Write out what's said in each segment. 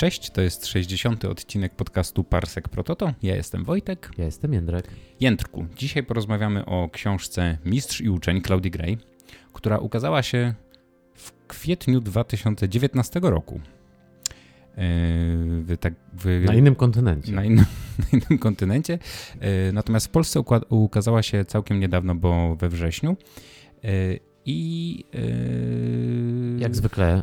Cześć, to jest 60. odcinek podcastu Parsek Prototo. Ja jestem Wojtek. Ja jestem Jędrek. Jędrku, dzisiaj porozmawiamy o książce Mistrz i Uczeń Claudii Gray, która ukazała się w kwietniu 2019 roku. E, tak, w, na innym kontynencie. Na innym, na innym kontynencie. E, natomiast w Polsce ukazała się całkiem niedawno, bo we wrześniu. E, I jak zwykle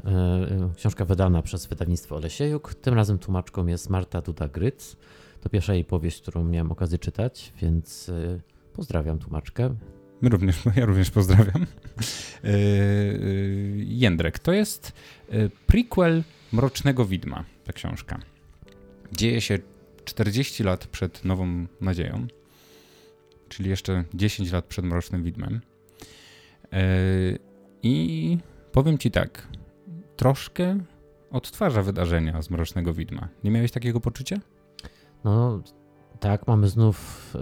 książka wydana przez wydawnictwo Olesiejuk. Tym razem tłumaczką jest Marta Duda-Gryc. To pierwsza jej powieść, którą miałem okazję czytać, więc pozdrawiam tłumaczkę. My również, ja również pozdrawiam. Jędrek, to jest prequel Mrocznego Widma, ta książka. Dzieje się 40 lat przed Nową Nadzieją, czyli jeszcze 10 lat przed Mrocznym Widmem. E, I powiem ci tak, troszkę odtwarza wydarzenia z Mrocznego Widma. Nie miałeś takiego poczucia? No tak, mamy znów y,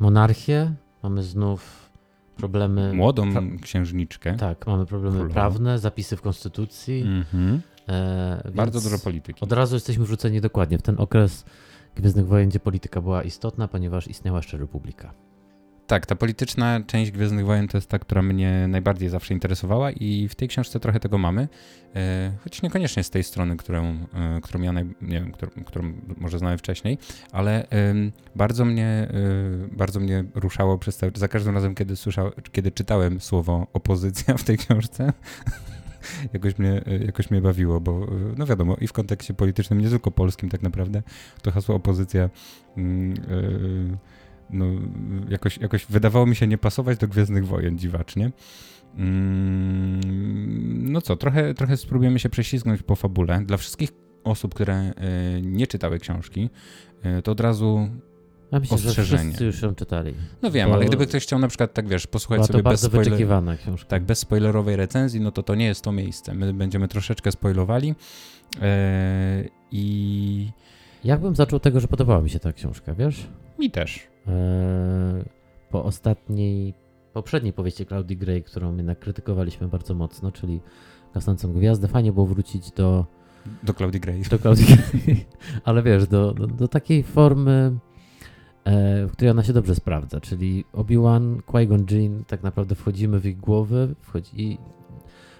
monarchię, mamy znów problemy. Młodą księżniczkę. Tak, mamy problemy Królową. prawne, zapisy w konstytucji. Mhm. E, Bardzo dużo polityki. Od razu jesteśmy wrzuceni dokładnie w ten okres Gwiezdnych Wojen, gdzie polityka była istotna, ponieważ istniała jeszcze Republika. Tak, ta polityczna część Gwiezdnych Wojen to jest ta, która mnie najbardziej zawsze interesowała i w tej książce trochę tego mamy, e, choć niekoniecznie z tej strony, którą, e, którą ja, naj, nie wiem, którą, którą może znałem wcześniej, ale bardzo mnie, bardzo mnie ruszało przez cały, za każdym razem, kiedy, słyszał, kiedy czytałem słowo opozycja w tej książce, jakoś, mnie, jakoś mnie bawiło, bo no wiadomo, i w kontekście politycznym, nie tylko polskim tak naprawdę, to hasło opozycja yy, no, jakoś, jakoś wydawało mi się nie pasować do Gwiezdnych Wojen dziwacznie. Mm, no co, trochę, trochę spróbujemy się prześlizgnąć po fabule. Dla wszystkich osób, które nie czytały książki, to od razu ja myślę, ostrzeżenie. że wszyscy już ją czytali. No wiem, ale gdyby ktoś chciał na przykład, tak wiesz, posłuchać sobie bez, spoiler... tak, bez spoilerowej recenzji, no to to nie jest to miejsce. My będziemy troszeczkę spoilowali eee, i... Ja bym zaczął tego, że podobała mi się ta książka, wiesz? Mi też. Eee, po ostatniej, poprzedniej powieści Claudii Gray, którą jednak krytykowaliśmy bardzo mocno, czyli Gasnącą Gwiazdę, fajnie było wrócić do... Do Claudii Gray. Do Claudii Gray. ale wiesz, do, do, do takiej formy E, w której ona się dobrze sprawdza, czyli Obi-Wan, Qui-Gon Jinn, tak naprawdę wchodzimy w ich głowy, wchodzi i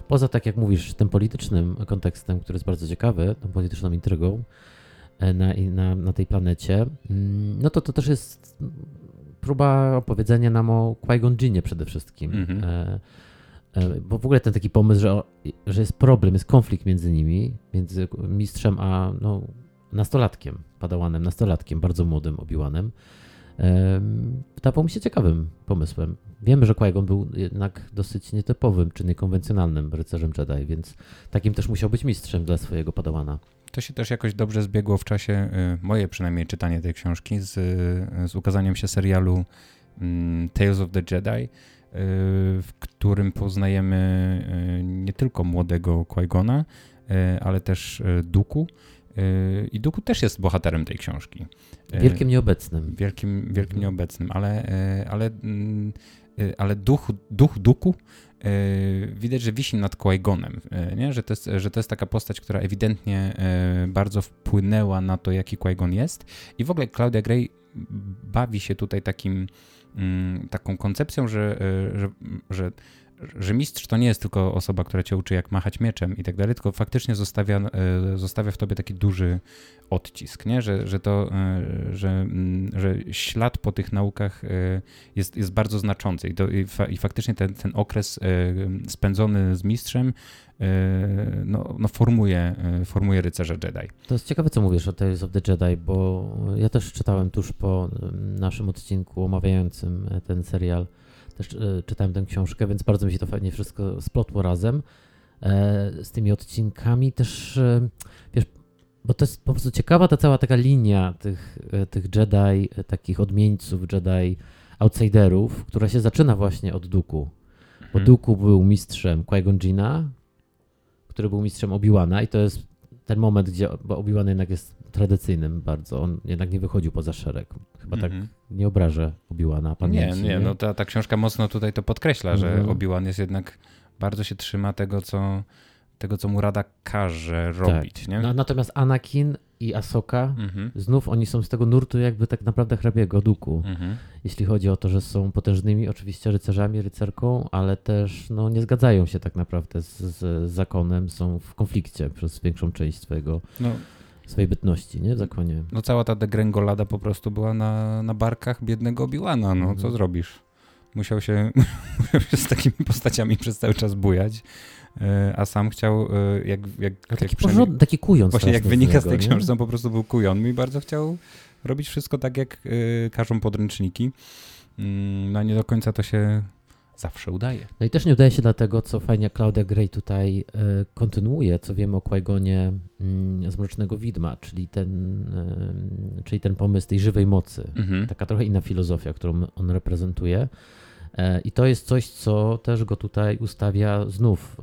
poza, tak jak mówisz, tym politycznym kontekstem, który jest bardzo ciekawy, tą polityczną intrygą e, na, na, na tej planecie, mm, no to to też jest próba opowiedzenia nam o Qui-Gon Jinnie przede wszystkim. Mm-hmm. E, e, bo w ogóle ten taki pomysł, że, że jest problem, jest konflikt między nimi, między mistrzem a no, nastolatkiem, padałanem, nastolatkiem, bardzo młodym Obiłanem, wydawał mi się ciekawym pomysłem. Wiemy, że qui był jednak dosyć nietypowym czy niekonwencjonalnym rycerzem Jedi, więc takim też musiał być mistrzem dla swojego padawana. To się też jakoś dobrze zbiegło w czasie, y, moje przynajmniej czytanie tej książki, z, z ukazaniem się serialu mm, Tales of the Jedi, y, w którym poznajemy y, nie tylko młodego Qui-Gona, ale też Duku, I Duku też jest bohaterem tej książki. Wielkim nieobecnym. Wielkim, wielkim mhm. nieobecnym, ale, ale, ale duch, duch Duku widać, że wisi nad Qui-Gonem, nie? Że, to jest, że to jest taka postać, która ewidentnie bardzo wpłynęła na to, jaki Qui-Gon jest. I w ogóle Claudia Gray bawi się tutaj takim, mm, taką koncepcją, że, że, że że mistrz to nie jest tylko osoba, która cię uczy, jak machać mieczem i tak dalej, tylko faktycznie zostawia, e, zostawia w tobie taki duży odcisk, nie? Że, że, to, e, że, mm, że ślad po tych naukach e, jest, jest bardzo znaczący i, to, i, fa, i faktycznie ten, ten okres spędzony z mistrzem no, no formuje, formuje rycerza Jedi. To jest ciekawe, co mówisz o Tales of the Jedi, bo ja też czytałem tuż po naszym odcinku omawiającym ten serial też e, czytałem tę książkę, więc bardzo mi się to fajnie wszystko splotło razem e, z tymi odcinkami. Też, e, wiesz, bo to jest po prostu ciekawa ta cała taka linia tych, tych Jedi, takich odmieńców, Jedi outsiderów, która się zaczyna właśnie od Duku. Bo hmm. Duku był mistrzem Qui-Gon Jina, który był mistrzem Obi-Wana i to jest ten moment, gdzie Obi-Wan jednak jest tradycyjnym bardzo. On jednak nie wychodził poza szereg. Chyba mm -hmm. tak mhm. nie obrażę Obi-Wana pamięci. Nie, nie, no ta, ta książka mocno tutaj to podkreśla, mm -hmm. że mhm. Obi-Wan jest jednak, bardzo się trzyma tego, co tego, co mu Rada każe robić, nie? No, natomiast Anakin i Asoka, Mhm. znów oni są z tego nurtu jakby tak naprawdę hrabiego Duku. Mhm. Jeśli chodzi o to, że są potężnymi oczywiście rycerzami, rycerką, ale też no, nie zgadzają się tak naprawdę z, z zakonem, są w konflikcie przez większą część swojego, No, swojej bytności, nie? W zakonie. no cała ta degrengolada po prostu była na, na barkach biednego Obi-Wana, no co Mhm. zrobisz? Musiał się, musiał się z takimi postaciami przez cały czas bujać, e, a sam chciał, e, jak, jak, No, taki, jak porząd, taki kujon Właśnie jak wynika z tej książki, on po prostu był kujonny i bardzo chciał robić wszystko tak, jak y, każą podręczniki. Mm, no a nie do końca to się zawsze udaje. No i też nie udaje się dlatego, co fajnie Claudia Gray tutaj e, kontynuuje, co wiemy o Qui-Gonie mm, z Mrocznego Widma, czyli ten, e, czyli ten pomysł tej żywej mocy. Mhm. Taka trochę inna filozofia, którą on reprezentuje. E, I to jest coś, co też go tutaj ustawia znów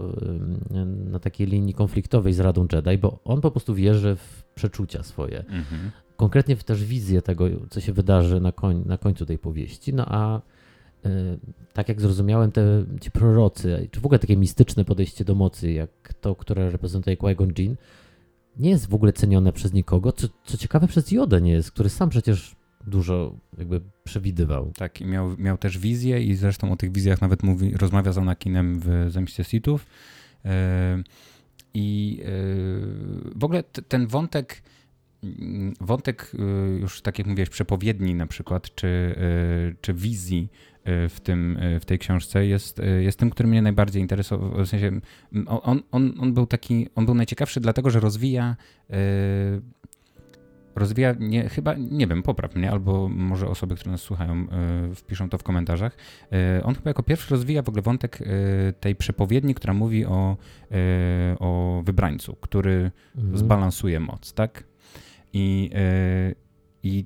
na takiej linii konfliktowej z Radą Jedi, bo on po prostu wierzy w przeczucia swoje. Mhm. Konkretnie w też wizję tego, co się wydarzy na, koń, na końcu tej powieści. No a tak jak zrozumiałem, te ci prorocy, czy w ogóle takie mistyczne podejście do mocy, jak to, które reprezentuje Qui-Gon nie jest w ogóle cenione przez nikogo, co, co ciekawe przez Jodę nie jest, który sam przecież dużo jakby przewidywał. Tak, i miał, miał też wizję i zresztą o tych wizjach nawet mówi, rozmawia z Anakinem w Zemście Sithów. E, I e, w ogóle ten wątek, wątek już tak jak mówiłeś, przepowiedni na przykład, czy, czy wizji w, tym, e, w tej książce jest, e, jest tym, który mnie najbardziej interesował. W sensie on, on, on był taki, on był najciekawszy dlatego, że rozwija rozwija, nie, chyba, nie wiem, popraw mnie, albo może osoby, które nas słuchają, y, wpiszą to w komentarzach. Y, on chyba jako pierwszy rozwija w ogóle wątek y, tej przepowiedni, która mówi o, y, o wybrańcu, który Mhm. zbalansuje moc, tak? I, y, i,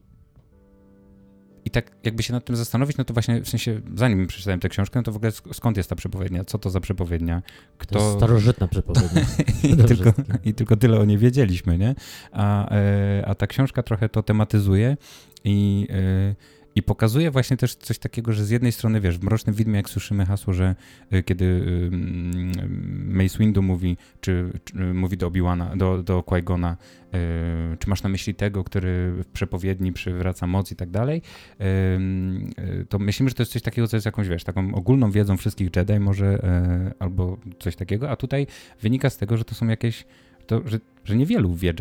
I tak jakby się nad tym zastanowić, no to właśnie w sensie, zanim przeczytałem tę książkę, no to w ogóle sk- skąd jest ta przepowiednia? Co to za przepowiednia? To jest starożytna przepowiednia. I tylko. I tylko tyle o niej wiedzieliśmy, nie? A, e, a ta książka trochę to tematyzuje i, e, i pokazuje właśnie też coś takiego, że z jednej strony, wiesz, w Mrocznym Widmie, jak słyszymy hasło, że e, kiedy mm, Mace Windu mówi, czy, czy mówi do Obi-Wana, do, do e, czy masz na myśli tego, który w przepowiedni przywraca moc i tak dalej, to myślimy, że to jest coś takiego, co jest jakąś, wiesz, taką ogólną wiedzą wszystkich Jedi może, albo coś takiego, a tutaj wynika z tego, że to są jakieś, to, że, że niewielu wie,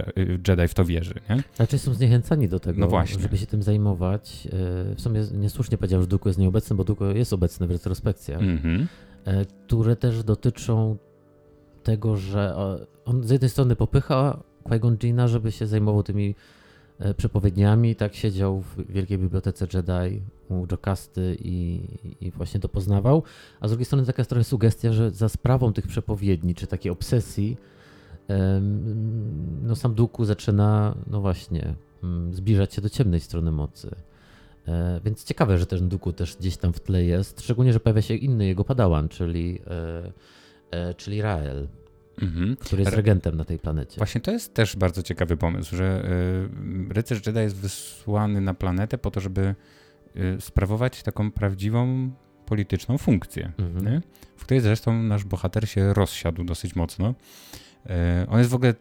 Jedi w to wierzy, nie? Raczej są zniechęcani do tego, No właśnie. żeby się tym zajmować. E, W sumie niesłusznie powiedział, że Duku jest nieobecny, bo Duku jest obecny w retrospekcjach, Mhm. e, które też dotyczą tego, że on z jednej strony popycha Qui-Gon Jinna, żeby się zajmował tymi przepowiedniami, tak siedział w Wielkiej Bibliotece Jedi u Jocasty i, i właśnie to poznawał, a z drugiej strony taka jest trochę sugestia, że za sprawą tych przepowiedni, czy takiej obsesji, no sam Duku zaczyna, no właśnie, mm, zbliżać się do ciemnej strony mocy. E, Więc ciekawe, że ten Duku też gdzieś tam w tle jest, szczególnie, że pojawia się inny jego padałan, czyli, e, e, czyli Rael, Mhm. który jest regentem na tej planecie. Właśnie to jest też bardzo ciekawy pomysł, że rycerz Jedi jest wysłany na planetę po to, żeby sprawować taką prawdziwą polityczną funkcję, Mhm. w której zresztą nasz bohater się rozsiadł dosyć mocno. E, on jest w ogóle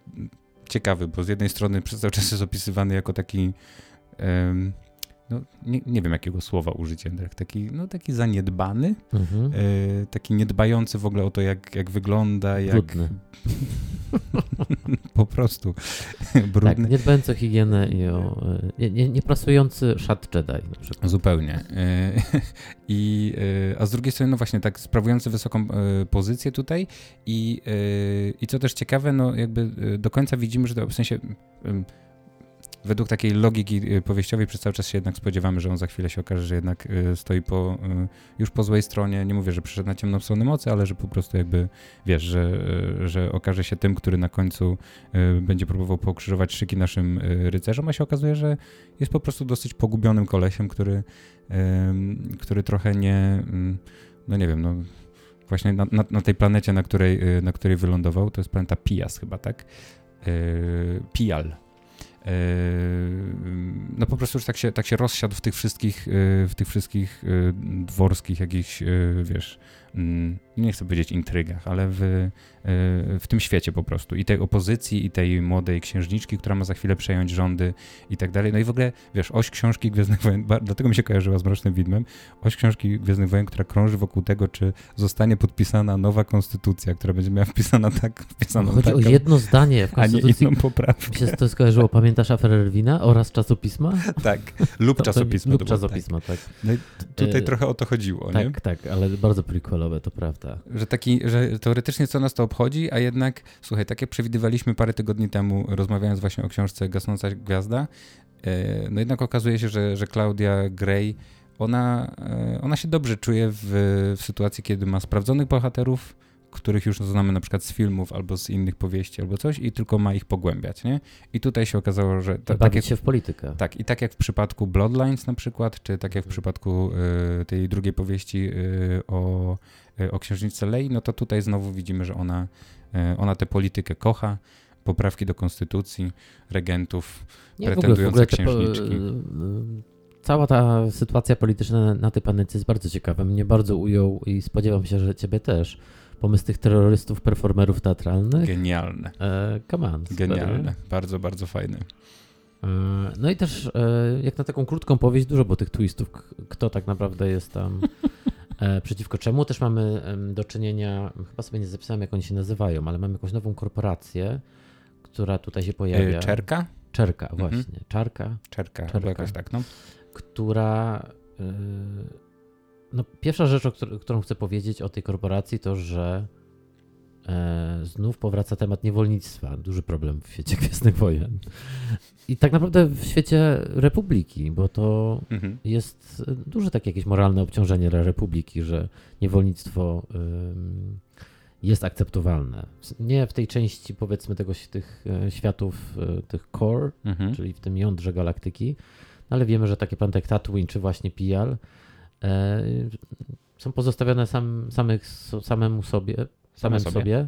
ciekawy, bo z jednej strony przez cały czas jest opisywany jako taki em, no, nie, nie wiem jakiego słowa użyć, Jędrek, taki, no, taki zaniedbany, Mhm. e, taki niedbający w ogóle o to, jak, jak wygląda, jak Brudny. po prostu Tak, brudny. nie dbający o higienę i o. e, Nie, nie, nie prasujący szat Jedi na przykład. Zupełnie. E, I, e, a z drugiej strony, no właśnie tak, sprawujący wysoką pozycję tutaj i, i co też ciekawe, no jakby do końca widzimy, że to w sensie według takiej logiki e, powieściowej przez cały czas się jednak spodziewamy, że on za chwilę się okaże, że jednak e, stoi po, e, już po złej stronie. Nie mówię, że przyszedł na ciemną stronę mocy, ale że po prostu jakby, wiesz, że, że okaże się tym, który na końcu będzie próbował pokrzyżować szyki naszym rycerzom, a się okazuje, że jest po prostu dosyć pogubionym kolesiem, który, który trochę nie, mm, no nie wiem, no właśnie na, na, na tej planecie, na której, y, na której wylądował, to jest planeta Pias chyba, tak? Pial. No po prostu już tak się, tak się rozsiadł w tych wszystkich, yy, w tych wszystkich yy, dworskich jakichś, yy, wiesz, nie chcę powiedzieć intrygach, ale w, y, w tym świecie po prostu. I tej opozycji, i tej młodej księżniczki, która ma za chwilę przejąć rządy i tak dalej. No i w ogóle, wiesz, oś książki Gwiezdnych Wojen, dlatego mi się kojarzyła z Mrocznym Widmem, oś książki Gwiezdnych Wojen, która krąży wokół tego, czy zostanie podpisana nowa konstytucja, która będzie miała wpisana tak, wpisaną Chodzi tak, o jedno zdanie w a nie konstytucji. inną poprawkę. Mi się to skojarzyło, pamiętasz aferę Erwina oraz czasopisma? Tak, lub To- to- czasopismo. Lub było, czasopisma, tak. Tak. No tutaj Y, trochę o to chodziło, nie? Tak, tak, ale bardzo to prawda. Że taki, że teoretycznie co nas to obchodzi, a jednak, słuchaj, tak jak przewidywaliśmy parę tygodni temu, rozmawiając właśnie o książce Gasnąca Gwiazda, e, no jednak okazuje się, że, że Claudia Gray, ona, e, ona się dobrze czuje w, w sytuacji, kiedy ma sprawdzonych bohaterów, których już znamy na przykład z filmów albo z innych powieści albo coś i tylko ma ich pogłębiać, nie? I tutaj się okazało, że... To, tak jak, się w politykę. tak, i tak jak w przypadku Bloodlines na przykład, czy tak jak w przypadku y, tej drugiej powieści y, o, y, o księżniczce Lei, no to tutaj znowu widzimy, że ona, y, ona tę politykę kocha, poprawki do konstytucji, regentów. Nie, pretendujące te po- księżniczki. y, y, Cała ta sytuacja polityczna na tej planecie jest bardzo ciekawa. Mnie bardzo ujął i spodziewam się, że ciebie też. Pomysł tych terrorystów, performerów teatralnych. Genialne, E, come on. super, bardzo, bardzo fajne. E, No i też e, jak na taką krótką powieść dużo było tych twistów, kto tak naprawdę jest tam e, przeciwko czemu. Też mamy do czynienia, chyba sobie nie zapisałem jak oni się nazywają, ale mamy jakąś nową korporację, która tutaj się pojawia. Czerka? Czerka, Mhm. właśnie. Czarka, Czerka, Czerka. jakoś tak, no. która. Y, No, pierwsza rzecz, o któr- którą chcę powiedzieć o tej korporacji, to że e, znów powraca temat niewolnictwa. Duży problem w świecie Gwiezdnych Wojen. I tak naprawdę w świecie Republiki, bo to Mhm. jest duże takie jakieś moralne obciążenie dla Republiki, że niewolnictwo ym, jest akceptowalne. Nie w tej części, powiedzmy, tego, tych e, światów, e, tych core, Mhm. czyli w tym jądrze galaktyki, no ale wiemy, że takie planety jak Tatooine czy właśnie Pial są pozostawione sam, samych, samemu sobie, samym sobie. sobie,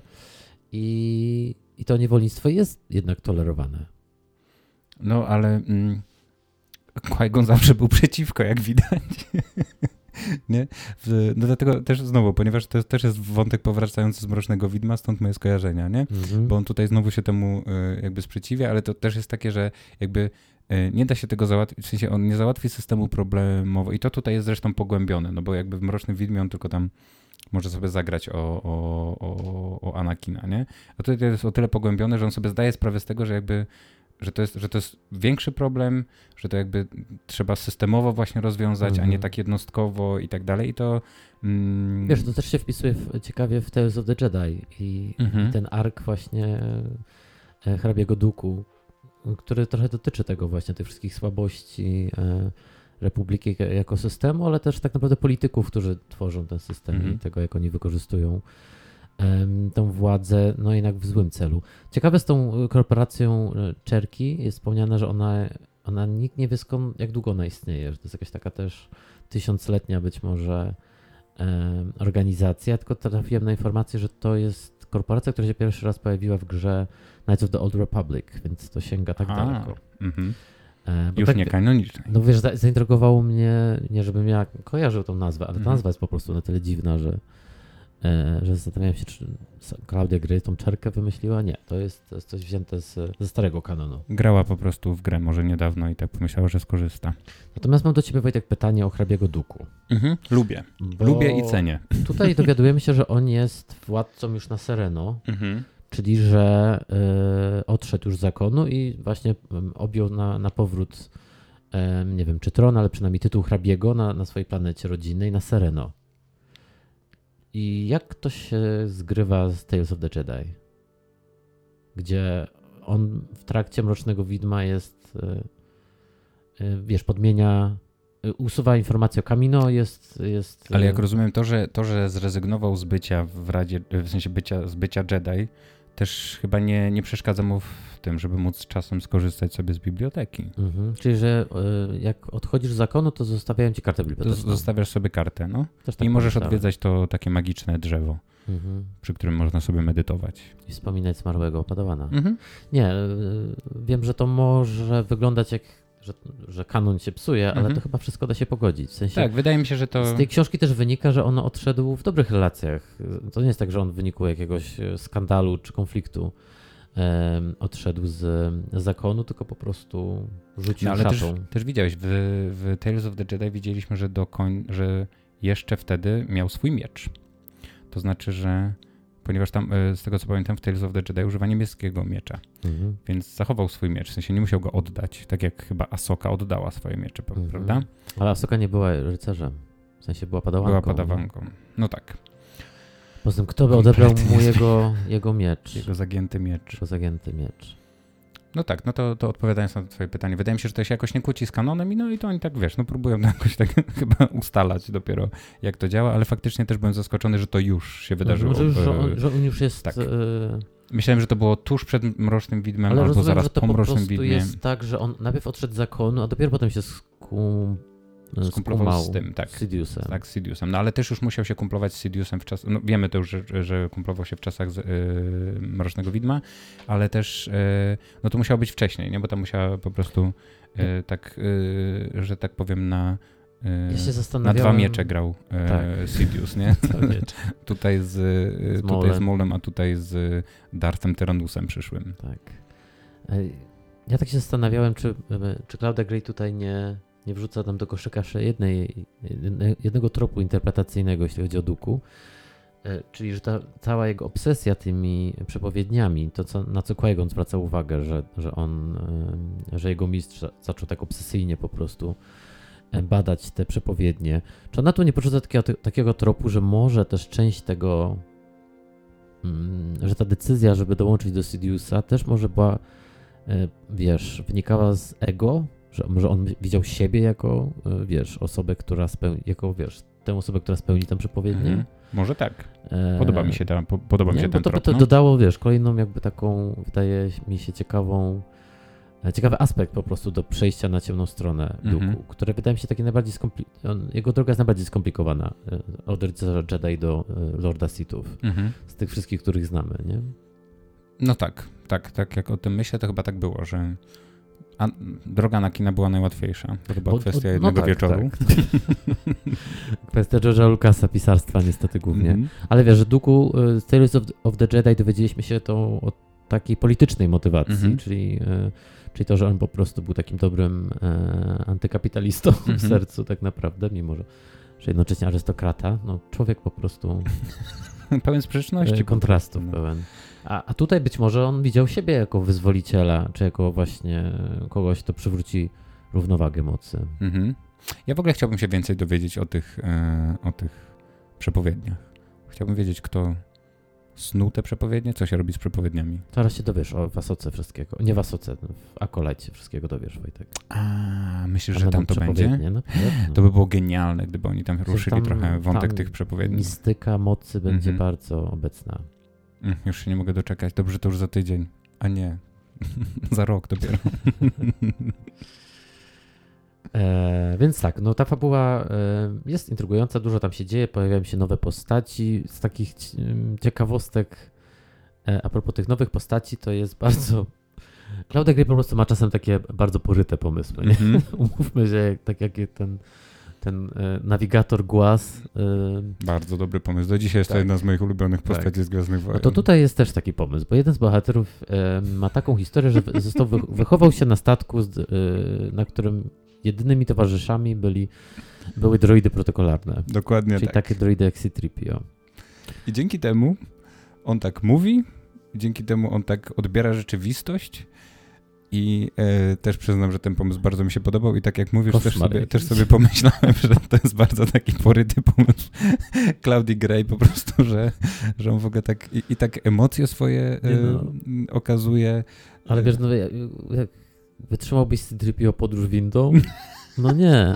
i, i to niewolnictwo jest jednak tolerowane. No, ale mm, Qui-Gon zawsze był przeciwko, jak widać. Nie? No dlatego też znowu, ponieważ to też jest wątek powracający z Mrocznego Widma, stąd moje skojarzenia, nie? Mhm. Bo on tutaj znowu się temu y, jakby sprzeciwia, ale to też jest takie, że jakby nie da się tego załatwić, w sensie on nie załatwi systemu problemowo i to tutaj jest zresztą pogłębione, no bo jakby w Mrocznym Widmie on tylko tam może sobie zagrać o, o, o, o Anakina, nie? A tutaj to jest o tyle pogłębione, że on sobie zdaje sprawę z tego, że jakby że to, jest, że to jest większy problem, że to jakby trzeba systemowo właśnie rozwiązać, a nie Mhm. tak jednostkowo i tak dalej. I to. Mm, Wiesz, to też się wpisuje w, ciekawie w Tales of the Jedi i, Mhm. i ten ark właśnie e, hrabiego Duku, który trochę dotyczy tego właśnie, tych wszystkich słabości e, Republiki jako- systemu, ale też tak naprawdę polityków, którzy tworzą ten system Mhm. i tego, jak oni wykorzystują tą władzę, no jednak w złym celu. Ciekawe z tą korporacją e, Czerki jest wspomniane, że ona, ona nikt nie wie skąd, jak długo ona istnieje, że to jest jakaś taka też tysiącletnia być może organizacja, tylko trafiłem na informację, że to jest korporacja, która się pierwszy raz pojawiła w grze Knights of the Old Republic, więc to sięga tak A, daleko. bo Już tak, nie kanonicznej. No wiesz, za- zaintrygowało mnie, nie żebym ja kojarzył tą nazwę, ale ta Mhm. nazwa jest po prostu na tyle dziwna, że, że zastanawiałem się, czy Claudia Gray tą czerkę wymyśliła. Nie, to jest, to jest coś wzięte z, ze starego kanonu. Grała po prostu w grę może niedawno i tak pomyślała, że skorzysta. Natomiast mam do ciebie, Wojtek, pytanie o hrabiego Duku. Mhm. Lubię. Bo Lubię i cenię. Tutaj dowiadujemy się, że on jest władcą już na Sereno, Mhm. czyli że e, odszedł już z zakonu i właśnie objął na, na powrót, em, nie wiem czy tron, ale przynajmniej tytuł hrabiego na, na swojej planecie rodzinnej, na Sereno. I jak to się zgrywa z Tales of the Jedi? Gdzie on w trakcie Mrocznego Widma jest, e, e, wiesz, podmienia, e, usuwa informację o Kamino, jest... jest Ale jak rozumiem, to że, to, że zrezygnował z bycia w Radzie, w sensie bycia, z bycia Jedi, też chyba nie, nie przeszkadza mu w tym, żeby móc czasem skorzystać sobie z biblioteki. Mhm. Czyli, że y, jak odchodzisz z zakonu, to zostawiają ci kartę biblioteczną. zostawiasz sobie kartę, no. Tak I możesz odwiedzać to takie magiczne drzewo, Mhm. przy którym można sobie medytować. I wspominać zmarłego padawana. Mhm. Nie, y, wiem, że to może wyglądać jak że, że kanon się psuje, ale Mhm. to chyba wszystko da się pogodzić. W sensie Tak, wydaje mi się, że to... z tej książki też wynika, że on odszedł w dobrych relacjach. To nie jest tak, że on w wyniku jakiegoś e, skandalu czy konfliktu em, odszedł z, zakonu, tylko po prostu rzucił No, ale też, szatą. też widziałeś, w, w Tales of the Jedi widzieliśmy, że, do koń, że jeszcze wtedy miał swój miecz. To znaczy, że ponieważ tam, e, z tego co pamiętam, w Tales of the Jedi używa niebieskiego miecza, Mhm. więc zachował swój miecz, w sensie nie musiał go oddać, tak jak chyba Asoka oddała swoje miecze, Mhm. prawda? Ale Asoka nie była rycerzem. W sensie była padawanką. Była padawanką. No tak, Poza tym, kto by odebrał mu jego, jego miecz? jego zagięty miecz. Jego zagięty miecz. No tak, no to, to odpowiadając na twoje pytanie, wydaje mi się, że to się jakoś nie kłóci z kanonem i no i to oni tak, wiesz, no próbują jakoś tak chyba ustalać dopiero, jak to działa, ale faktycznie też byłem zaskoczony, że to już się wydarzyło. Może już, w- że, on, że on już jest... tak. e, Myślałem, że to było tuż przed Mrocznym Widmem ale albo rozumiem, zaraz że to po Mrocznym prostu Widmie. jest tak, że on najpierw odszedł z zakonu, a dopiero potem się skum, e, Skumplował z tym, tak. z Sidiousem. Tak, z Sidiusem. No ale też już musiał się kumplować z Sidiusem w czas. No, wiemy to już, że, że kumplował się w czasach z, yy, Mrocznego Widma, ale też yy, no to musiało być wcześniej, nie? Bo tam musiała po prostu yy, tak, yy, że tak powiem, na. yy, Ja się na dwa miecze grał yy, Tak. Sidious, nie? Tutaj z, Z tutaj z Maulem. Maulem, a tutaj z Darthem Tyrannusem przyszłym. Tak. Ja tak się zastanawiałem, czy, czy Claudia Gray tutaj nie, nie wrzuca tam do koszyka jednej, jedne- jednego tropu interpretacyjnego, jeśli chodzi o Duku. E, Czyli, że ta cała jego obsesja tymi przepowiedniami, to co, na co Qui-Gon zwraca uwagę, że, że on, że jego mistrz za- zaczął tak obsesyjnie po prostu badać te przepowiednie. Czy ona tu nie porzuca takiego, takiego tropu, że może też część tego, mm, że ta decyzja, żeby dołączyć do Sidiousa też może była, e, wiesz, wynikała z ego, że może on widział siebie jako, e, wiesz, osobę, która spełni, jako, wiesz, tę osobę, która spełni tę przepowiednię. Mhm. Może tak. E, Podoba mi się, ta, po, podoba mi nie, się ten to by trop, to no. dodało, wiesz, kolejną jakby taką, wydaje mi się, ciekawą, e, ciekawy aspekt po prostu do przejścia na ciemną stronę Mhm. Duku, które wydaje mi się takie najbardziej skomplikowane, jego droga jest najbardziej skomplikowana od rycerza Jedi do Lorda Sithów, Mhm. z tych wszystkich, których znamy, nie? No tak, tak, tak jak o tym myślę, to chyba tak było, że a, droga na kina była najłatwiejsza. To chyba Bo- kwestia no jednego tak, wieczoru. tak. Kwestia George'a Lucasa, pisarstwa niestety głównie. Mhm. Ale wiesz, że Duku y, z Tales of, of the Jedi dowiedzieliśmy się to od takiej politycznej motywacji, Mhm. czyli, y, czyli to, że on po prostu był takim dobrym e, antykapitalistą w Mhm. sercu tak naprawdę, mimo że, że jednocześnie arystokrata. No, człowiek po prostu Pełen sprzeczności. kontrastów prostu, pełen. A, a tutaj być może on widział siebie jako wyzwoliciela, czy jako właśnie kogoś, kto przywróci równowagę mocy. Mhm. Ja w ogóle chciałbym się więcej dowiedzieć o tych, e, o tych przepowiedniach. Chciałbym wiedzieć, kto snuł te przepowiednie, co się robi z przepowiedniami. Zaraz się dowiesz o Wasoce wszystkiego. Nie Wasoce, w Akolajcie wszystkiego dowiesz, Wojtek. A, myślisz, A że tam to będzie? No. To by było genialne, gdyby oni tam ruszyli tam- trochę wątek tam tych przepowiedni. Mistyka mocy będzie Mhm. bardzo obecna. Mm, Już się nie mogę doczekać. Dobrze, to już za tydzień. A nie. za rok dopiero. E, więc tak, no ta fabuła e, jest intrygująca, dużo tam się dzieje, pojawiają się nowe postaci. Z takich em, ciekawostek, e, a propos tych nowych postaci, to jest bardzo. Claudia Gray po prostu ma czasem takie bardzo poryte pomysły. Nie? Mhm. Umówmy się, tak jak ten, ten e, nawigator głaz. E, Bardzo dobry pomysł. Do dzisiaj jest to Tak. jedna z moich ulubionych Tak. postaci z Gwiezdnych Wojen. No to tutaj jest też taki pomysł, bo jeden z bohaterów e, ma taką historię, że został wy, wychował się na statku, na którym jedynymi towarzyszami byli, były droidy protokolarne, Dokładnie czyli tak. takie droidy jak C-3PO. I dzięki temu on tak mówi, dzięki temu on tak odbiera rzeczywistość i e, też przyznam, że ten pomysł bardzo mi się podobał i tak jak mówisz, też sobie, też sobie pomyślałem, że to jest bardzo taki poryty pomysł Claudii Gray po prostu, że, że on w ogóle tak i, i tak emocje swoje e, no. okazuje. Ale wiesz, no jak, jak wytrzymałbyś C-3PO podróż windą? No nie.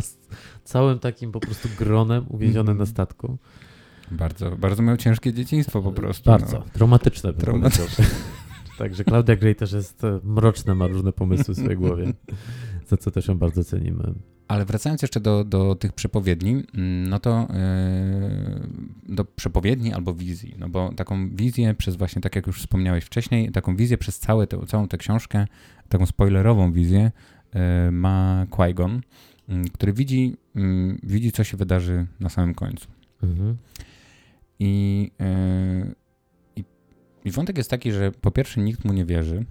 Z całym takim po prostu gronem uwięzionym na statku. Bardzo, bardzo miał ciężkie dzieciństwo po prostu. Bardzo. No. Traumatyczne bym Traumatyczne. Także Claudia Gray też jest e, mroczna, ma różne pomysły w swojej głowie, za co też ją bardzo cenimy. Ale wracając jeszcze do, do tych przepowiedni, mm, no to yy, do przepowiedni albo wizji, no bo taką wizję przez właśnie, tak jak już wspomniałeś wcześniej, taką wizję przez całe te, całą tę książkę, taką spoilerową wizję yy, ma Qui-Gon, yy, który widzi, mm, widzi, co się wydarzy na samym końcu. Mhm. I, I wątek jest taki, że po pierwsze nikt mu nie wierzy,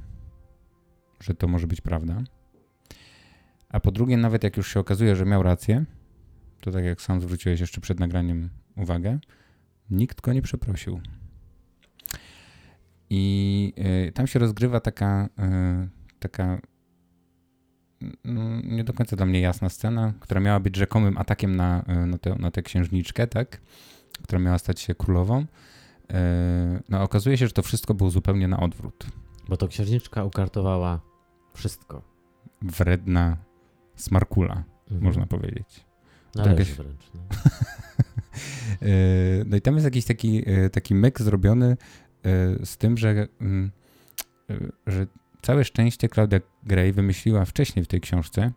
że to może być prawda. A po drugie, nawet jak już się okazuje, że miał rację, to tak jak sam zwróciłeś jeszcze przed nagraniem uwagę, nikt go nie przeprosił. I y, tam się rozgrywa taka, y, taka no, nie do końca dla mnie jasna scena, która miała być rzekomym atakiem na, y, na, tę, na tę księżniczkę, tak? która miała stać się królową. No, okazuje się, że to wszystko było zupełnie na odwrót. Bo to księżniczka ukartowała wszystko. Wredna smarkula, mhm. można powiedzieć. Należy jakaś... wręcz. No. E, no i tam jest jakiś taki, e, taki myk zrobiony z tym, że, mm, że całe szczęście Claudia Gray wymyśliła wcześniej w tej książce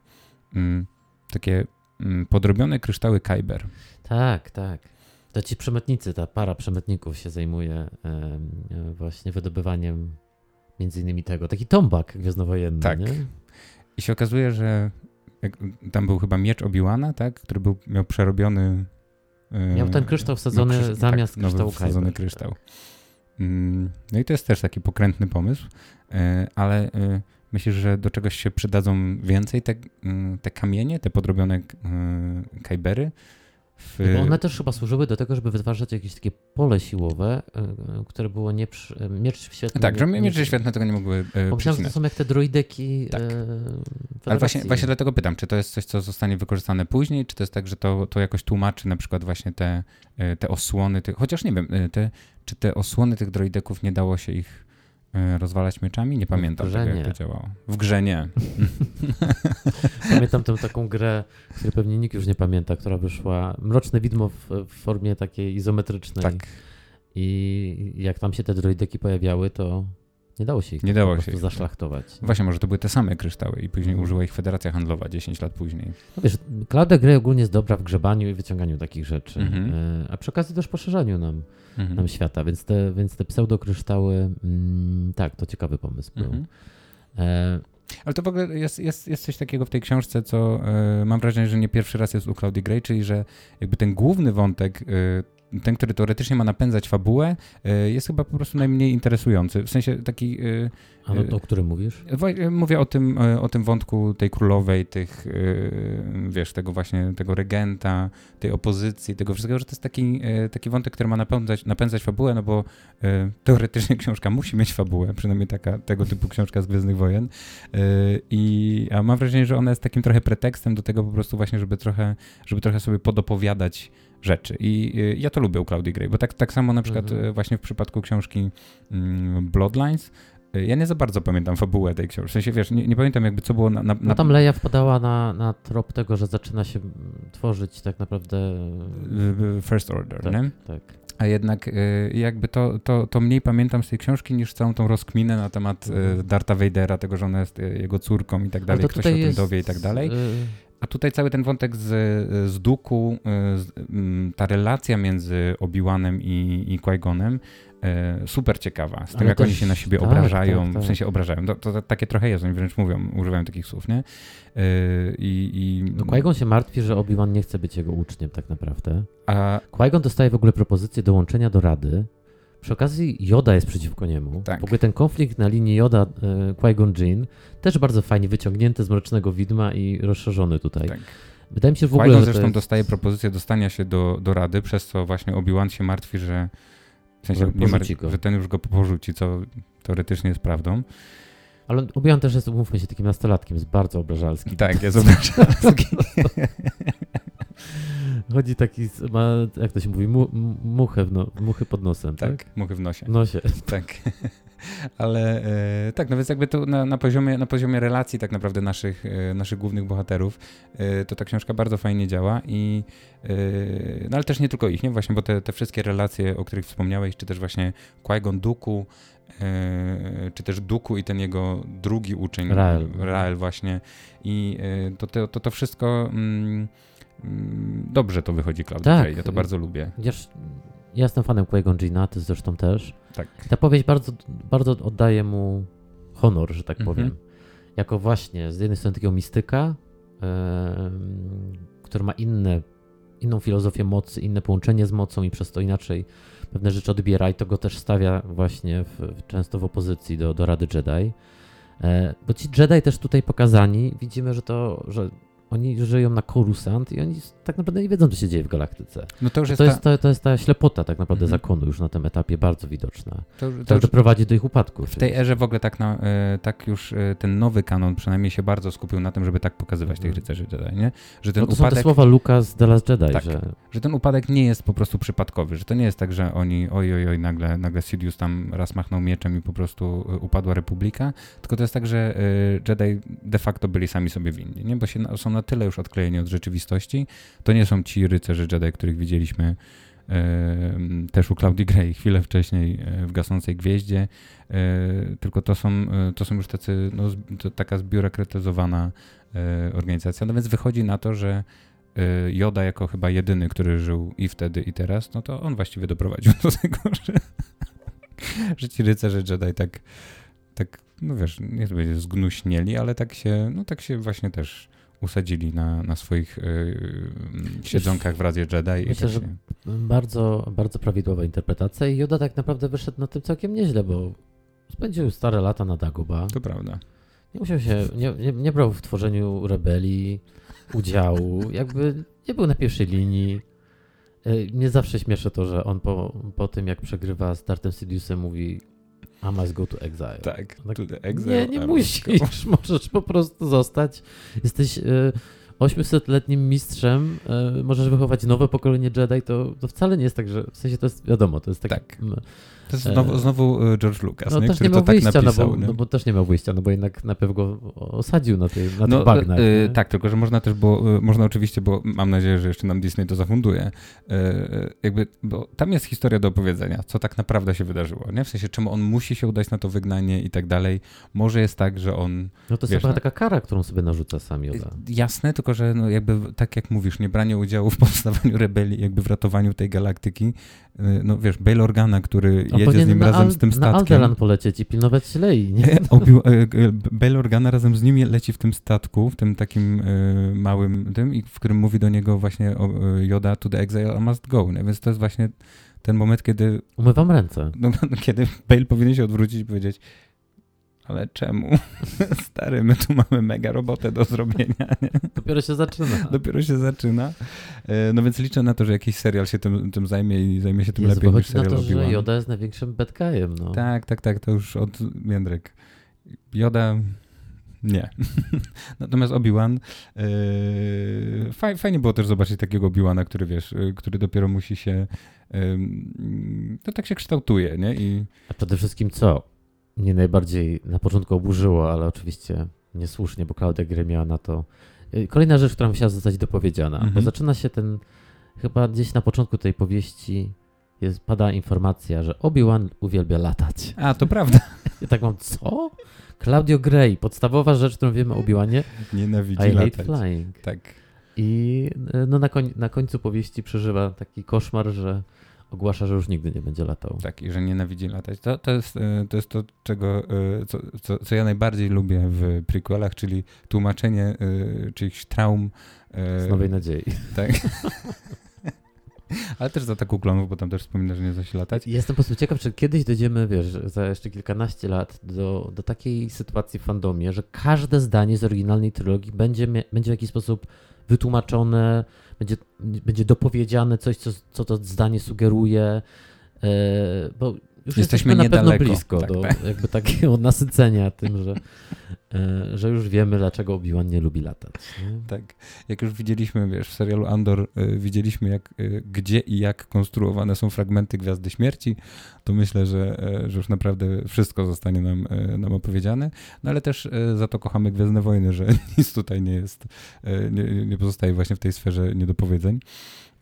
mm, takie mm, podrobione kryształy Kyber. Tak, tak. To ci przemytnicy, ta para przemytników się zajmuje właśnie wydobywaniem między innymi tego. Taki tombak gwiezdnowojenny, tak. nie? I się okazuje, że tam był chyba miecz Obiłana, tak? Który był, miał przerobiony... E, miał ten kryształ wsadzony no, zamiast tak, kryształu wsadzony kryształ. Mm, no i to jest też taki pokrętny pomysł, e, ale e, myślisz, że do czegoś się przydadzą więcej te, mm, te kamienie, te podrobione kajbery? W... Bo one też chyba służyły do tego, żeby wytwarzać jakieś takie pole siłowe, y, które było nie przy... Y, miecz świetny. Tak, że miecze świetne tego nie mogły Bo myślałem, że to są jak te droideki. Tak. Ale właśnie, właśnie dlatego pytam, czy to jest coś, co zostanie wykorzystane później, czy to jest tak, że to, to jakoś tłumaczy na przykład właśnie te, te osłony, tych, chociaż nie wiem, te, czy te osłony tych droideków nie dało się ich E, rozwalać mieczami? Nie pamiętam tego, jak to działało. W grze nie. pamiętam tę taką grę, której pewnie nikt już nie pamięta, która wyszła. Mroczne widmo w, w formie takiej izometrycznej. Tak. I jak tam się te droideki pojawiały, to nie dało się ich nie dało się zaszlachtować. Właśnie, może to były te same kryształy i później mhm. użyła ich Federacja Handlowa 10 lat później. No wiesz, Claudia Gray ogólnie jest dobra w grzebaniu i wyciąganiu takich rzeczy, mhm. E, a przy okazji też poszerzaniu nam, mhm. nam świata, więc te, więc te pseudokryształy, mm, tak, to ciekawy pomysł był. Mhm. E, ale to w ogóle jest, jest, jest coś takiego w tej książce, co y, mam wrażenie, że nie pierwszy raz jest u Claudii Gray, czyli że jakby ten główny wątek ten, który teoretycznie ma napędzać fabułę, e, jest chyba po prostu najmniej interesujący. W sensie taki. E, A no to o którym mówisz? E, mówię o tym, o tym wątku tej królowej, tych, wiesz, tego właśnie, tego regenta, tej opozycji, tego wszystkiego, że to jest taki, taki wątek, który ma napędzać, napędzać fabułę, no bo teoretycznie książka musi mieć fabułę, przynajmniej taka, tego typu książka z Gwiezdnych Wojen. I, a mam wrażenie, że ona jest takim trochę pretekstem do tego po prostu właśnie, żeby trochę, żeby trochę sobie podopowiadać rzeczy. I y, ja to lubię u Claudii Gray, bo tak, tak samo na przykład mhm. Y, właśnie w przypadku książki mm, Bloodlines, y, ja nie za bardzo pamiętam fabułę tej książki. W sensie, wiesz, nie, nie pamiętam jakby co było na... na, na... No tam Leia wpadała na, na trop tego, że zaczyna się tworzyć tak naprawdę... First Order, tak, nie? Tak. A jednak jakby to, to, to mniej pamiętam z tej książki niż całą tą rozkminę na temat mhm. Darta Vadera, tego, że ona jest jego córką i tak dalej, ktoś o tym dowie i tak dalej. A tutaj cały ten wątek z, z Duku, mm, ta relacja między Obi-Wanem i, i Qui-Gonem, e, super ciekawa. Z tym, Ale jak też, oni się na siebie tak, obrażają, tak, tak. w sensie obrażają. To, to, to, takie trochę jest, oni wręcz mówią, używają takich słów, nie? E, I, i... No Qui-Gon się martwi, że Obi-Wan nie chce być jego uczniem tak naprawdę. A... Qui-Gon dostaje w ogóle propozycję dołączenia do Rady, przy okazji Yoda jest przeciwko niemu. Tak. W ogóle ten konflikt na linii Yoda e, Qui-Gon Jinn też bardzo fajnie wyciągnięty z Mrocznego Widma i rozszerzony tutaj. Tak. Wydaje mi się w ogóle, Qui-Gon zresztą jest... dostaje propozycję dostania się do, do Rady, przez co właśnie Obi-Wan się martwi, że w sensie martwi, że ten już go porzuci, co teoretycznie jest prawdą. Ale Obi-Wan też jest, umówmy się, takim nastolatkiem, jest bardzo obrażalski. Tak, jest obrażalski. Chodzi taki, ma, jak to się mówi, mu, muchę no, muchy pod nosem, tak? tak? muchy w nosie. W nosie. Tak. Ale e, tak, no więc jakby to na, na, poziomie, na poziomie relacji tak naprawdę naszych, e, naszych głównych bohaterów, e, to ta książka bardzo fajnie działa i no ale też nie tylko ich, nie? Właśnie, bo te, te wszystkie relacje, o których wspomniałeś, czy też właśnie Qui-Gon Duku, czy też Duku i ten jego drugi uczeń, Rael. Rael właśnie. I to, to, to, wszystko mm, dobrze to wychodzi Cloud Tak. Grey. Ja to bardzo lubię. Chociaż ja jestem fanem Qui-Gon Jinna, ty zresztą też. Tak. Ta powieść bardzo, bardzo oddaje mu honor, że tak Mhm. powiem. Jako właśnie z jednej strony takiego mistyka, em, który ma inne, inną filozofię mocy, inne połączenie z mocą i przez to inaczej pewne rzeczy odbiera i to go też stawia właśnie w, w, często w opozycji do, do Rady Jedi. E, bo ci Jedi też tutaj pokazani, widzimy, że to, że oni żyją na Coruscant i oni tak naprawdę nie wiedzą, co się dzieje w galaktyce. No to już jest, To jest, ta, to, jest ta ślepota tak naprawdę Mhm. zakonu już na tym etapie bardzo widoczna. to, to To już, doprowadzi do ich upadku. w tej erze w ogóle tak, na, e, tak już e, ten nowy kanon przynajmniej się bardzo skupił na tym, żeby tak pokazywać tych Mhm. rycerzy Jedi, nie? Że ten no to są te upadek... słowa Luka z The Last Jedi, Tak. że że ten upadek nie jest po prostu przypadkowy, że to nie jest tak, że oni oj, oj, oj, nagle, nagle Sidious tam raz machnął mieczem i po prostu y, upadła republika, tylko to jest tak, że Jedi de facto byli sami sobie winni, nie? bo się, na- są na tyle już odklejeni od rzeczywistości, to nie są ci rycerze Jedi, których widzieliśmy y, też u Claudii Grey chwilę wcześniej y, w Gasnącej Gwieździe, y, tylko to są, y, to są już tacy, no, taka zbiurokratyzowana y, organizacja, no więc wychodzi na to, że Joda jako chyba jedyny, który żył i wtedy, i teraz, no to on właściwie doprowadził do tego, że, że ci rycerze Jedi tak, tak, no wiesz, nie to będzie zgnuśnieli, ale tak się, no tak się właśnie też usadzili na, na swoich y, siedzonkach w Radzie Jedi. i Myślę, tak że- bardzo, bardzo prawidłowa interpretacja i Joda tak naprawdę wyszedł na tym całkiem nieźle, bo spędził stare lata na Dagoba. to prawda. Nie musiał się, nie, nie, nie brał w tworzeniu rebelii udziału, jakby nie był na pierwszej linii. Mnie zawsze śmieszy to, że on po, po tym, jak przegrywa z Dartem Sidiousem, mówi I must go to exile. Tak, Tak, to exile, Nie, nie musisz, możesz po prostu zostać. Jesteś e, 800-letnim mistrzem, e, możesz wychować nowe pokolenie Jedi, to, to wcale nie jest tak, że w sensie to jest wiadomo, to jest Tak. m, To jest znowu, E, znowu y, George Lucas, no nie? też który nie to miał tak wyjścia, no napisał. bo, nie? no bo też nie miał wyjścia, no bo jednak na pewno go osadził na, tej, na No, tych bagnach. e, tak, tylko że można też, bo e, można oczywiście, bo mam nadzieję, że jeszcze nam Disney to zafunduje, e, jakby, bo tam jest historia do opowiedzenia, co tak naprawdę się wydarzyło, nie? W sensie, czemu on musi się udać na to wygnanie i tak dalej. Może jest tak, że on, No to jest chyba no- taka kara, którą sobie narzuca sam Yoda. jasne, tylko że no jakby, tak jak mówisz, nie branie udziału w powstawaniu rebelii, jakby w ratowaniu tej galaktyki, e, no wiesz, Bail Organa, który On jedzie z nim na razem Al- z tym Na statkiem. Alderan polecieć i pilnować Lei, nie? E, Obi- e, e, Bail Organa razem z nim leci w tym statku, w tym takim małym tym, i w którym mówi do niego właśnie o, Yoda to the exile I must go, nie? więc to jest właśnie ten moment, kiedy, Umywam ręce. no, kiedy Bale powinien się odwrócić i powiedzieć ale czemu? Stary, my tu mamy mega robotę do zrobienia, nie? Dopiero się zaczyna. Dopiero się zaczyna. E, No więc liczę na to, że jakiś serial się tym, tym zajmie i zajmie się tym Jezu, lepiej niż chodzi na serial to, że. Yoda jest największym guyem, no. Tak, tak, tak, to już od Jędrek. Joda nie. Natomiast Obi-Wan yy, faj, fajnie było też zobaczyć takiego Obi-Wana, który wiesz, yy, który dopiero musi się yy, to tak się kształtuje, nie? I A przede wszystkim co? Mnie najbardziej na początku oburzyło, ale oczywiście niesłusznie, bo Klaudia Gry miała na to. Y, Kolejna rzecz, która musiała zostać dopowiedziana, bo Mhm. zaczyna się ten, chyba gdzieś na początku tej powieści jest, pada informacja, że Obi-Wan uwielbia latać. a, to prawda. Ja tak mam, co? Claudio Grey, podstawowa rzecz, którą wiemy o Obi-Wanie, Nienawidzi I hate latać. flying. Tak. I y, no, na, koń, na końcu powieści przeżywa taki koszmar, że ogłasza, że już nigdy nie będzie latał. Tak, i że nienawidzi latać. To, to, jest, yy, to jest to, czego, yy, co, co, co ja najbardziej lubię w prequelach, czyli tłumaczenie yy, czyichś traum. Z nowej nadziei. Tak. Ale też za taką klonów, bo tam też wspomina, że nie da się latać. Jestem po prostu ciekaw, czy kiedyś dojdziemy, wiesz, za jeszcze kilkanaście lat do, do takiej sytuacji w fandomie, że każde zdanie z oryginalnej trylogii będzie, będzie w jakiś sposób wytłumaczone, będzie, będzie dopowiedziane coś, co, co to zdanie sugeruje, e, bo już Jesteśmy jesteśmy, na pewno niedaleko. blisko Tak, do tak. jakby takiego nasycenia tym, że że już wiemy, dlaczego Obi-Wan nie lubi latać. Nie? Tak, jak już widzieliśmy, wiesz, w serialu Andor y, widzieliśmy, jak, y, gdzie i jak konstruowane są fragmenty Gwiazdy Śmierci, to myślę, że, y, że już naprawdę wszystko zostanie nam, y, nam opowiedziane, no ale też y, za to kochamy Gwiezdne Wojny, że nic tutaj nie jest, y, nie, nie pozostaje właśnie w tej sferze niedopowiedzeń.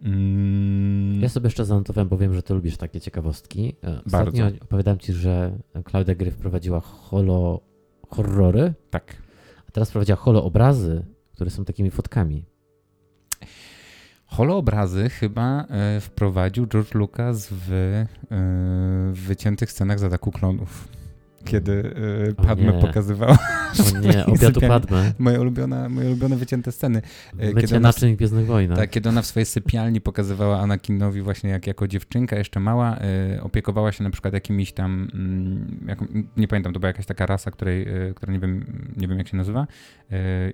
Mm, Ja sobie jeszcze zanotowałem, bo wiem, że ty lubisz takie ciekawostki. E, Ostatnio Bardzo. opowiadałem ci, że Klaudia Gry wprowadziła holo horrory, tak. a teraz wprowadziła holo obrazy, które są takimi fotkami. Holoobrazy chyba e, wprowadził George Lucas w, e, w wyciętych scenach z ataku klonów. Kiedy O Padme pokazywała O nie, obiadu Padme. moje ulubione, moje ulubione wycięte sceny. Mycie ona, naczyń w Gwiezdnych Wojnach. tak, kiedy ona w swojej sypialni pokazywała Anakinowi właśnie jak jako dziewczynka jeszcze mała, e, opiekowała się na przykład jakimiś tam, mm, jaką, nie pamiętam, to była jakaś taka rasa, której, która nie wiem, nie wiem jak się nazywa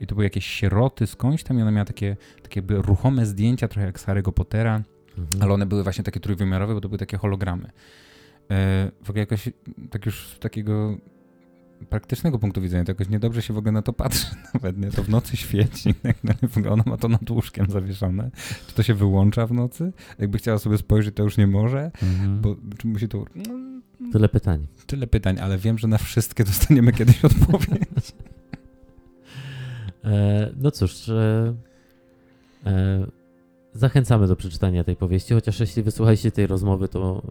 i to były jakieś sieroty skądś tam i ona miała takie, takie ruchome zdjęcia, trochę jak Harry'ego Pottera, Mhm. ale one były właśnie takie trójwymiarowe, bo to były takie hologramy. E, w ogóle jakoś tak już z takiego praktycznego punktu widzenia, to jakoś niedobrze się w ogóle na to patrzy nawet, nie? To w nocy świeci, tak dalej. W ogóle ona ma to nad łóżkiem zawieszone. Czy to się wyłącza w nocy? Jakby chciała sobie spojrzeć, to już nie może, Mhm. bo czy musi to... No, Tyle pytań. tyle pytań, ale wiem, że na wszystkie dostaniemy kiedyś odpowiedź. E, no cóż, e, e, zachęcamy do przeczytania tej powieści, chociaż jeśli wysłuchaliście tej rozmowy, to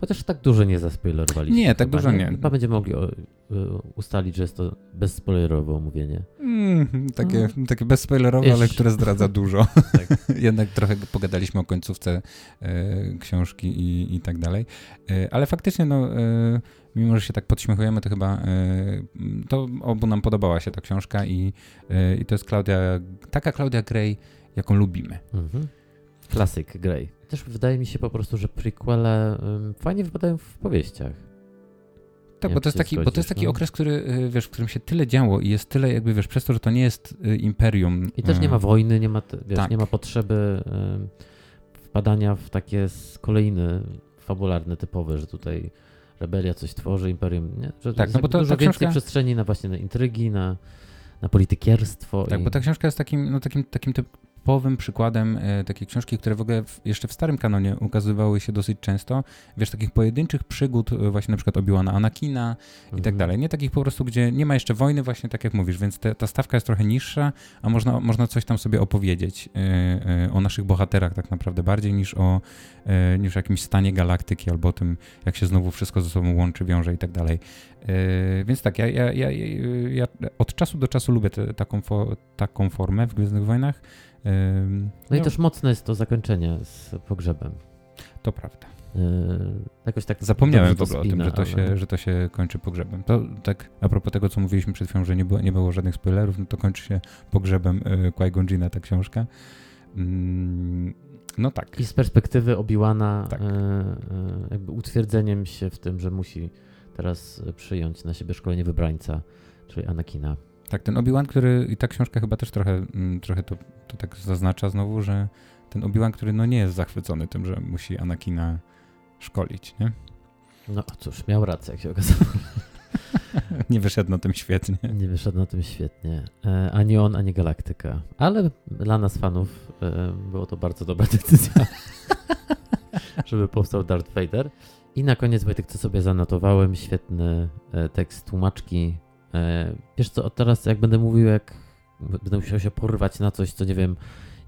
chociaż tak dużo nie zaspoilerowaliśmy. Nie, tak chyba, dużo nie. Chyba będziemy mogli o, e, ustalić, że jest to bezspoilerowe omówienie. Mm, takie, takie bezspoilerowe, ale które zdradza dużo. Tak. Jednak trochę pogadaliśmy o końcówce e, książki i, i tak dalej. E, ale faktycznie, no, e, mimo że się tak podśmiechujemy, to chyba to obu nam podobała się ta książka i, i to jest Klaudia, taka Klaudia Gray, jaką lubimy. Mhm. Klasyk Grey. Też wydaje mi się po prostu, że prequele fajnie wypadają w powieściach. Tak, bo to jest taki, bo to jest zgodzisz, taki no. okres, który, y, wiesz, w którym się tyle działo i jest tyle jakby, wiesz, przez to, że to nie jest y, imperium. I też nie y, ma wojny, nie ma, wiesz, tak. nie ma potrzeby wpadania w takie kolejny fabularne typowe, że tutaj rebelia coś tworzy, imperium, nie? Że Tak, no bo to- dużo więcej książka- przestrzeni na właśnie na intrygi, na, na politykierstwo. Tak, i... bo ta książka jest takim, no, takim, takim typowym przykładem e, takiej książki, które w ogóle jeszcze w starym kanonie ukazywały się dosyć często. Wiesz, takich pojedynczych przygód, e, właśnie na przykład Obi-Wana Anakina i tak Mhm. dalej. Nie takich po prostu, gdzie nie ma jeszcze wojny, właśnie tak jak mówisz, więc te, ta stawka jest trochę niższa, a można, można coś tam sobie opowiedzieć e, o naszych bohaterach tak naprawdę bardziej niż o, niż o jakimś stanie galaktyki albo o tym, jak się znowu wszystko ze sobą łączy, wiąże i tak dalej. Więc tak, ja, ja, ja, ja, ja od czasu do czasu lubię te, taką, fo, taką formę w Gwiezdnych Wojnach. E, No i też mocne jest to zakończenie z pogrzebem. To prawda. Yy, jakoś tak Zapomniałem w ogóle o tym, że to, się, ale- że to się kończy pogrzebem. To tak a propos tego, co mówiliśmy przed chwilą, że nie było, nie było żadnych spoilerów, no to kończy się pogrzebem e, Qui-Gon ta książka. Mm, no tak. I z perspektywy Obi-Wana Tak. e, e, jakby utwierdzeniem się w tym, że musi teraz e, przyjąć na siebie szkolenie wybrańca, czyli Anakina. Tak, ten Obi-Wan, który i ta książka chyba też trochę, mm, trochę to, to tak zaznacza znowu, że ten Obi-Wan, który no nie jest zachwycony tym, że musi Anakina szkolić, nie? No cóż, miał rację, jak się okazało. nie wyszedł na tym świetnie. Nie wyszedł na tym świetnie. E, ani on, ani Galaktyka. Ale dla nas fanów e, było to bardzo dobra decyzja, żeby powstał Darth Vader. I na koniec, Wojtek, co sobie zanotowałem, świetny e, tekst tłumaczki. E, wiesz co, teraz jak będę mówił, jak będę musiał się porwać na coś, co nie wiem,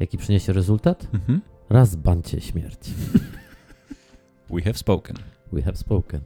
jaki przyniesie rezultat, Mhm. raz bancie śmierć. We have spoken. We have spoken.